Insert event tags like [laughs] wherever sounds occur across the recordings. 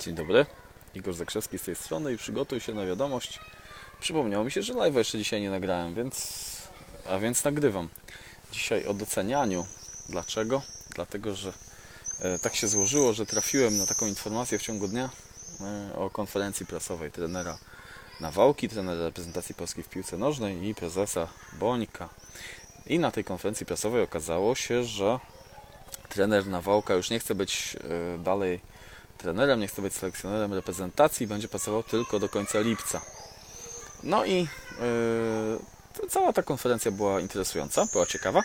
Dzień dobry, Igor Zakrzewski z tej strony i przygotuj się na wiadomość. Przypomniało mi się, że live jeszcze dzisiaj nie nagrałem, więc... a więc nagrywam. Dzisiaj o docenianiu. Dlaczego? Dlatego, że e, tak się złożyło, że trafiłem na taką informację w ciągu dnia e, o konferencji prasowej trenera Nawałki, trenera reprezentacji polskiej w piłce nożnej i prezesa Bońka. I na tej konferencji prasowej okazało się, że trener Nawałka już nie chce być e, dalej trenerem, nie chce być selekcjonerem reprezentacji, będzie pracował tylko do końca lipca. No i yy, cała ta konferencja była interesująca, była ciekawa.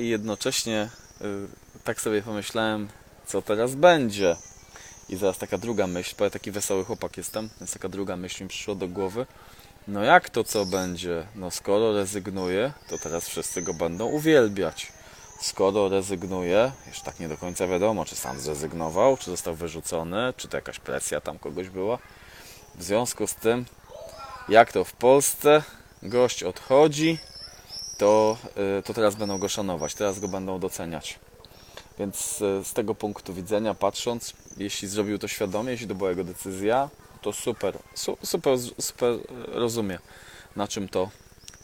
I jednocześnie yy, tak sobie pomyślałem, co teraz będzie. I zaraz taka druga myśl, bo ja taki wesoły chłopak jestem, więc taka druga myśl mi przyszła do głowy. No jak to co będzie? No skoro rezygnuje, to teraz wszyscy go będą uwielbiać skoro rezygnuje, jeszcze tak nie do końca wiadomo, czy sam zrezygnował, czy został wyrzucony, czy to jakaś presja tam kogoś była. W związku z tym, jak to w Polsce, gość odchodzi, to, y, to teraz będą go szanować, teraz go będą doceniać. Więc y, z tego punktu widzenia, patrząc, jeśli zrobił to świadomie, jeśli to była jego decyzja, to super, su, super, super rozumie, na czym to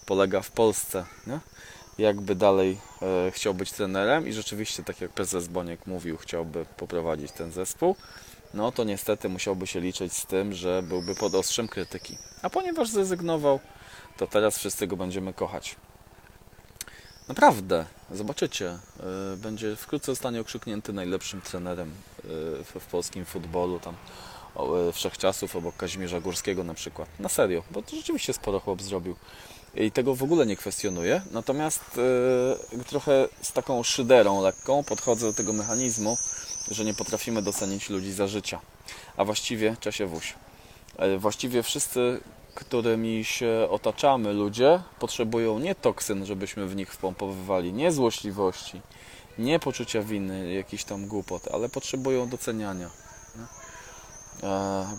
polega w Polsce. Nie? Jakby dalej e, chciał być trenerem i rzeczywiście, tak jak prezes Boniek mówił, chciałby poprowadzić ten zespół, no to niestety musiałby się liczyć z tym, że byłby pod ostrzem krytyki. A ponieważ zrezygnował, to teraz wszyscy go będziemy kochać. Naprawdę, zobaczycie, e, będzie wkrótce zostanie okrzyknięty najlepszym trenerem e, w, w polskim futbolu, tam e, wszechczasów obok Kazimierza Górskiego na przykład. Na serio, bo to rzeczywiście sporo chłop zrobił i tego w ogóle nie kwestionuję. Natomiast yy, trochę z taką szyderą lekką podchodzę do tego mechanizmu, że nie potrafimy docenić ludzi za życia. A właściwie, czasie wuś, yy, właściwie wszyscy, którymi się otaczamy ludzie, potrzebują nie toksyn, żebyśmy w nich wpompowywali, nie złośliwości, nie poczucia winy, jakiś tam głupot, ale potrzebują doceniania.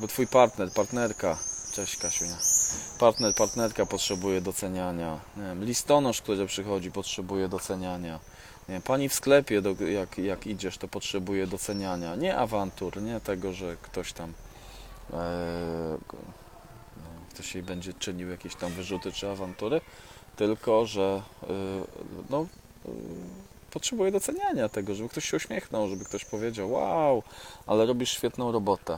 Yy, twój partner, partnerka, cześć Kasiunia partner, partnerka potrzebuje doceniania, nie wiem, listonosz, który przychodzi, potrzebuje doceniania. Nie pani w sklepie, do, jak, jak idziesz, to potrzebuje doceniania. Nie awantur, nie tego, że ktoś tam e, ktoś jej będzie czynił jakieś tam wyrzuty czy awantury, tylko że e, no, e, potrzebuje doceniania tego, żeby ktoś się uśmiechnął, żeby ktoś powiedział wow, ale robisz świetną robotę.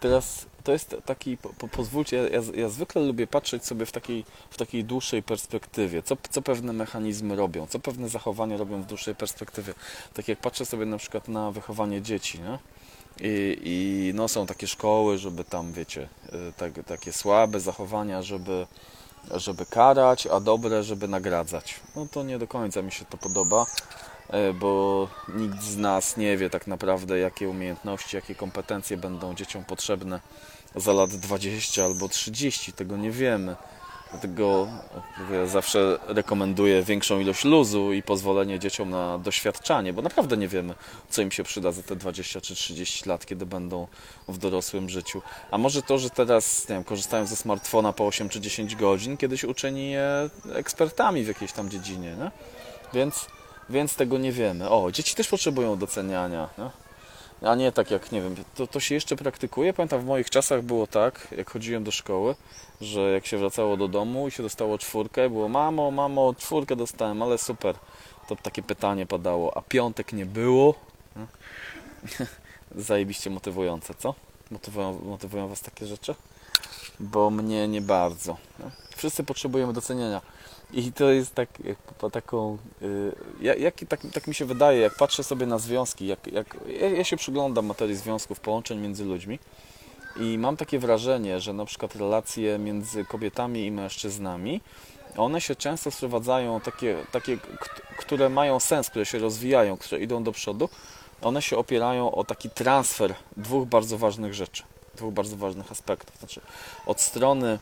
Teraz to jest taki, po, pozwólcie, ja, ja, zwykle lubię patrzeć sobie w takiej, w takiej dłuższej perspektywie, co, co pewne mechanizmy robią, co pewne zachowania robią w dłuższej perspektywie. Tak jak patrzę sobie na przykład na wychowanie dzieci, nie? I, I no są takie szkoły, żeby tam, wiecie, y, tak, takie słabe zachowania, żeby, żeby karać, a dobre, żeby nagradzać. No to nie do końca mi się to podoba. E, bo nikt z nas nie wie tak naprawdę, jakie umiejętności, jakie kompetencje będą dzieciom potrzebne za lat 20 albo 30. Tego nie wiemy. Dlatego ja zawsze rekomenduję większą ilość luzu i pozwolenie dzieciom na doświadczanie, bo naprawdę nie wiemy, co im się przyda za te 20 czy 30 lat, kiedy będą w dorosłym życiu. A może to, że teraz nie wiem, korzystają ze smartfona po 8 czy 10 godzin, kiedyś uczyni je ekspertami w jakiejś tam dziedzinie. Nie? Więc więc tego nie wiemy. O, dzieci też potrzebują doceniania. No? A nie tak jak, nie wiem, to, to się jeszcze praktykuje. Pamiętam, w moich czasach było tak, jak chodziłem do szkoły, że jak się wracało do domu i się dostało czwórkę, było mamo, mamo, czwórkę dostałem, ale super. To takie pytanie padało, a piątek nie było? [laughs] Zajebiście motywujące, co? Motywują, motywują Was takie rzeczy? Bo mnie nie bardzo. No? Wszyscy potrzebujemy docenienia. I to jest tak, po taką, y, jak, tak, tak mi się wydaje, jak patrzę sobie na związki, jak, jak ja, ja się przyglądam materii związków, połączeń między ludźmi i mam takie wrażenie, że na przykład relacje między kobietami i mężczyznami, one się często sprowadzają takie, takie, które mają sens, które się rozwijają, które idą do przodu, one się opierają o taki transfer dwóch bardzo ważnych rzeczy, dwóch bardzo ważnych aspektów. Znaczy, od strony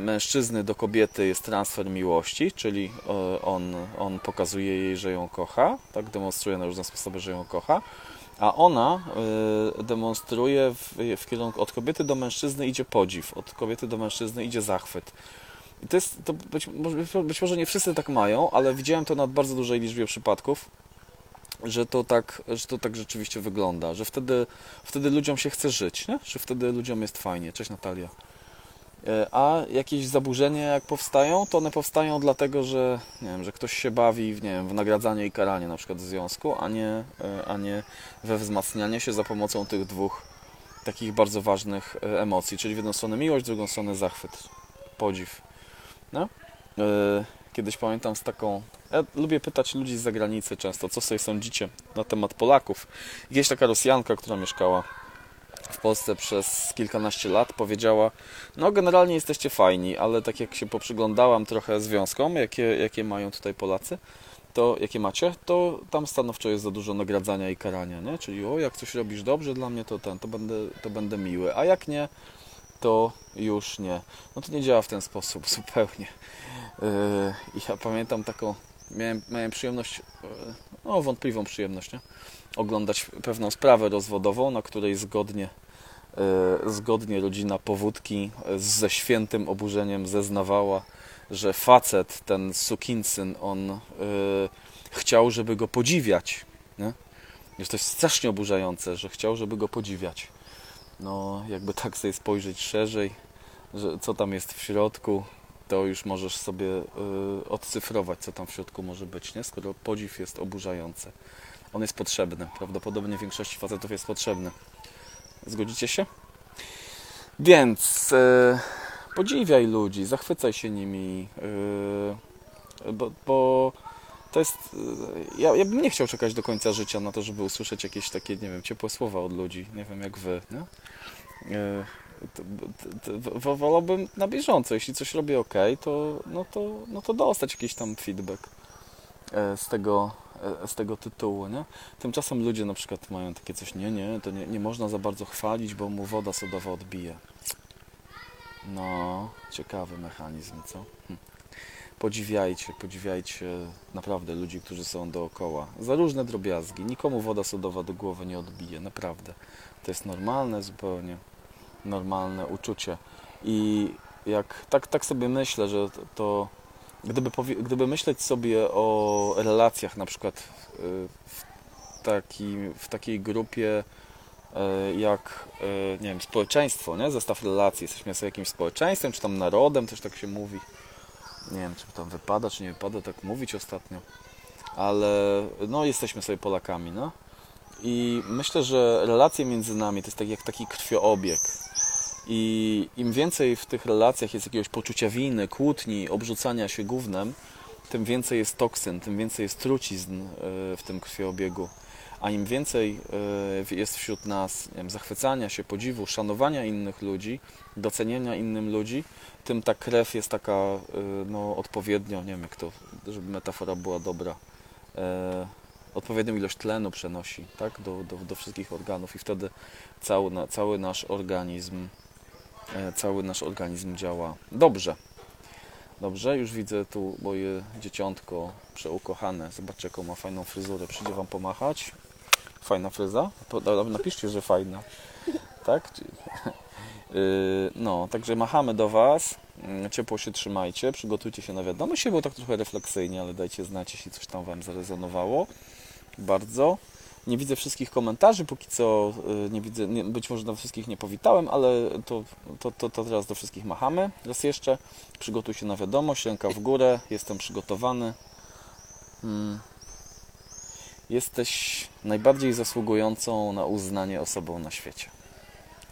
mężczyzny do kobiety jest transfer miłości, czyli e, on, on pokazuje jej, że ją kocha, tak demonstruje na różne sposoby, że ją kocha, a ona demonstruje w, w kierunku od kobiety do mężczyzny idzie podziw, od kobiety do mężczyzny idzie zachwyt. I to jest, to być, być może nie wszyscy tak mają, ale widziałem to na bardzo dużej liczbie przypadków że to tak, że to tak rzeczywiście wygląda, że wtedy, wtedy ludziom się chce żyć, nie? że wtedy ludziom jest fajnie. Cześć Natalia. E, A jakieś zaburzenia jak powstają, to one powstają dlatego, że, nie wiem, że ktoś się bawi w, nie wiem, w nagradzanie i karanie na przykład w związku, a nie, e, a nie we wzmacnianie się za pomocą tych dwóch takich bardzo ważnych e, emocji, czyli w jedną stronę miłość, w drugą stronę zachwyt, podziw. No? Kiedyś pamiętam z taką. Ja lubię pytać ludzi z zagranicy często, co sobie sądzicie na temat Polaków. Jest taka Rosjanka, która mieszkała w Polsce przez kilkanaście lat, powiedziała: No, generalnie jesteście fajni, ale tak jak się poprzyglądałam trochę związkom, jakie, jakie mają tutaj Polacy, to jakie macie, to tam stanowczo jest za dużo nagradzania i karania, nie? Czyli o, jak coś robisz dobrze dla mnie, to ten, to będę, to będę miły, a jak nie, to już nie. No to nie działa w ten sposób [laughs] zupełnie. Yy, ja pamiętam taką, miałem, miałem przyjemność, yy, no wątpliwą przyjemność, nie? oglądać pewną sprawę rozwodową, na której zgodnie, yy, zgodnie rodzina powódki yy, ze świętym oburzeniem zeznawała, że facet, ten sukinsyn, on chciał, żeby go podziwiać. Nie? Że to jest strasznie oburzające, że chciał, żeby go podziwiać. No, jakby tak sobie spojrzeć szerzej, że co tam jest w środku, to już możesz sobie y, odcyfrować, co tam w środku może być, nie? skoro podziw jest oburzający. On jest potrzebny. Prawdopodobnie większości facetów jest potrzebny. Zgodzicie się? Więc y, podziwiaj ludzi, zachwycaj się nimi, y, bo, bo to jest. y, Ja, ja bym nie chciał czekać do końca życia na to, żeby usłyszeć jakieś takie, nie wiem, ciepłe słowa od ludzi. Nie wiem jak wy, nie? Wolałbym na bieżąco. Jeśli coś robię ok, to, no to, no to dostać jakiś tam feedback e, z tego, e, z tego tytułu. Nie? Tymczasem ludzie na przykład mają takie coś, nie, nie, to nie, nie można za bardzo chwalić, bo mu woda sodowa odbije. No, ciekawy mechanizm, co? Hm. Podziwiajcie, podziwiajcie naprawdę ludzi, którzy są dookoła. Za różne drobiazgi. Nikomu woda sodowa do głowy nie odbije, naprawdę. To jest normalne zupełnie normalne uczucie. I jak tak, tak sobie myślę, że to, gdyby, gdyby myśleć sobie o relacjach na przykład y, w, taki, w takiej grupie y, jak y, nie wiem, społeczeństwo, nie? zestaw relacji, jesteśmy sobie jakimś społeczeństwem, czy tam narodem, też tak się mówi. Nie wiem, czy tam wypada, czy nie wypada tak mówić ostatnio, ale no jesteśmy sobie Polakami, no. I myślę, że relacje między nami to jest tak jak taki krwioobieg. I im więcej w tych relacjach jest jakiegoś poczucia winy, kłótni, obrzucania się gównem, tym więcej jest toksyn, tym więcej jest trucizn e, w tym krwioobiegu. A im więcej e, jest wśród nas wiem, zachwycania się, podziwu, szanowania innych ludzi, doceniania innym ludzi, tym ta krew jest taka e, no, odpowiednio, nie wiem jak to, żeby metafora była dobra, odpowiednią ilość tlenu przenosi tak, do, do, do wszystkich organów i wtedy cały, cały nasz organizm cały nasz organizm działa dobrze. Dobrze, już widzę tu moje dzieciątko przeukochane. Zobaczcie, jaką ma fajną fryzurę. Przyjdzie Wam pomachać. Fajna fryza? Napiszcie, że fajna. Tak? Yy, [laughs] No, także machamy do Was. Mm, Ciepło się trzymajcie, przygotujcie się na wiadomość. Było tak trochę refleksyjnie, ale dajcie znać, jeśli coś tam Wam zarezonowało. Bardzo. Nie widzę wszystkich komentarzy, póki co y, nie widzę, nie, być może na wszystkich nie powitałem, ale to, to, to, to teraz do wszystkich machamy. Raz jeszcze, przygotuj się na wiadomość, ręka w górę, jestem przygotowany. Mm. Jesteś najbardziej zasługującą na uznanie osobą na świecie.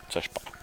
Cześć, pa.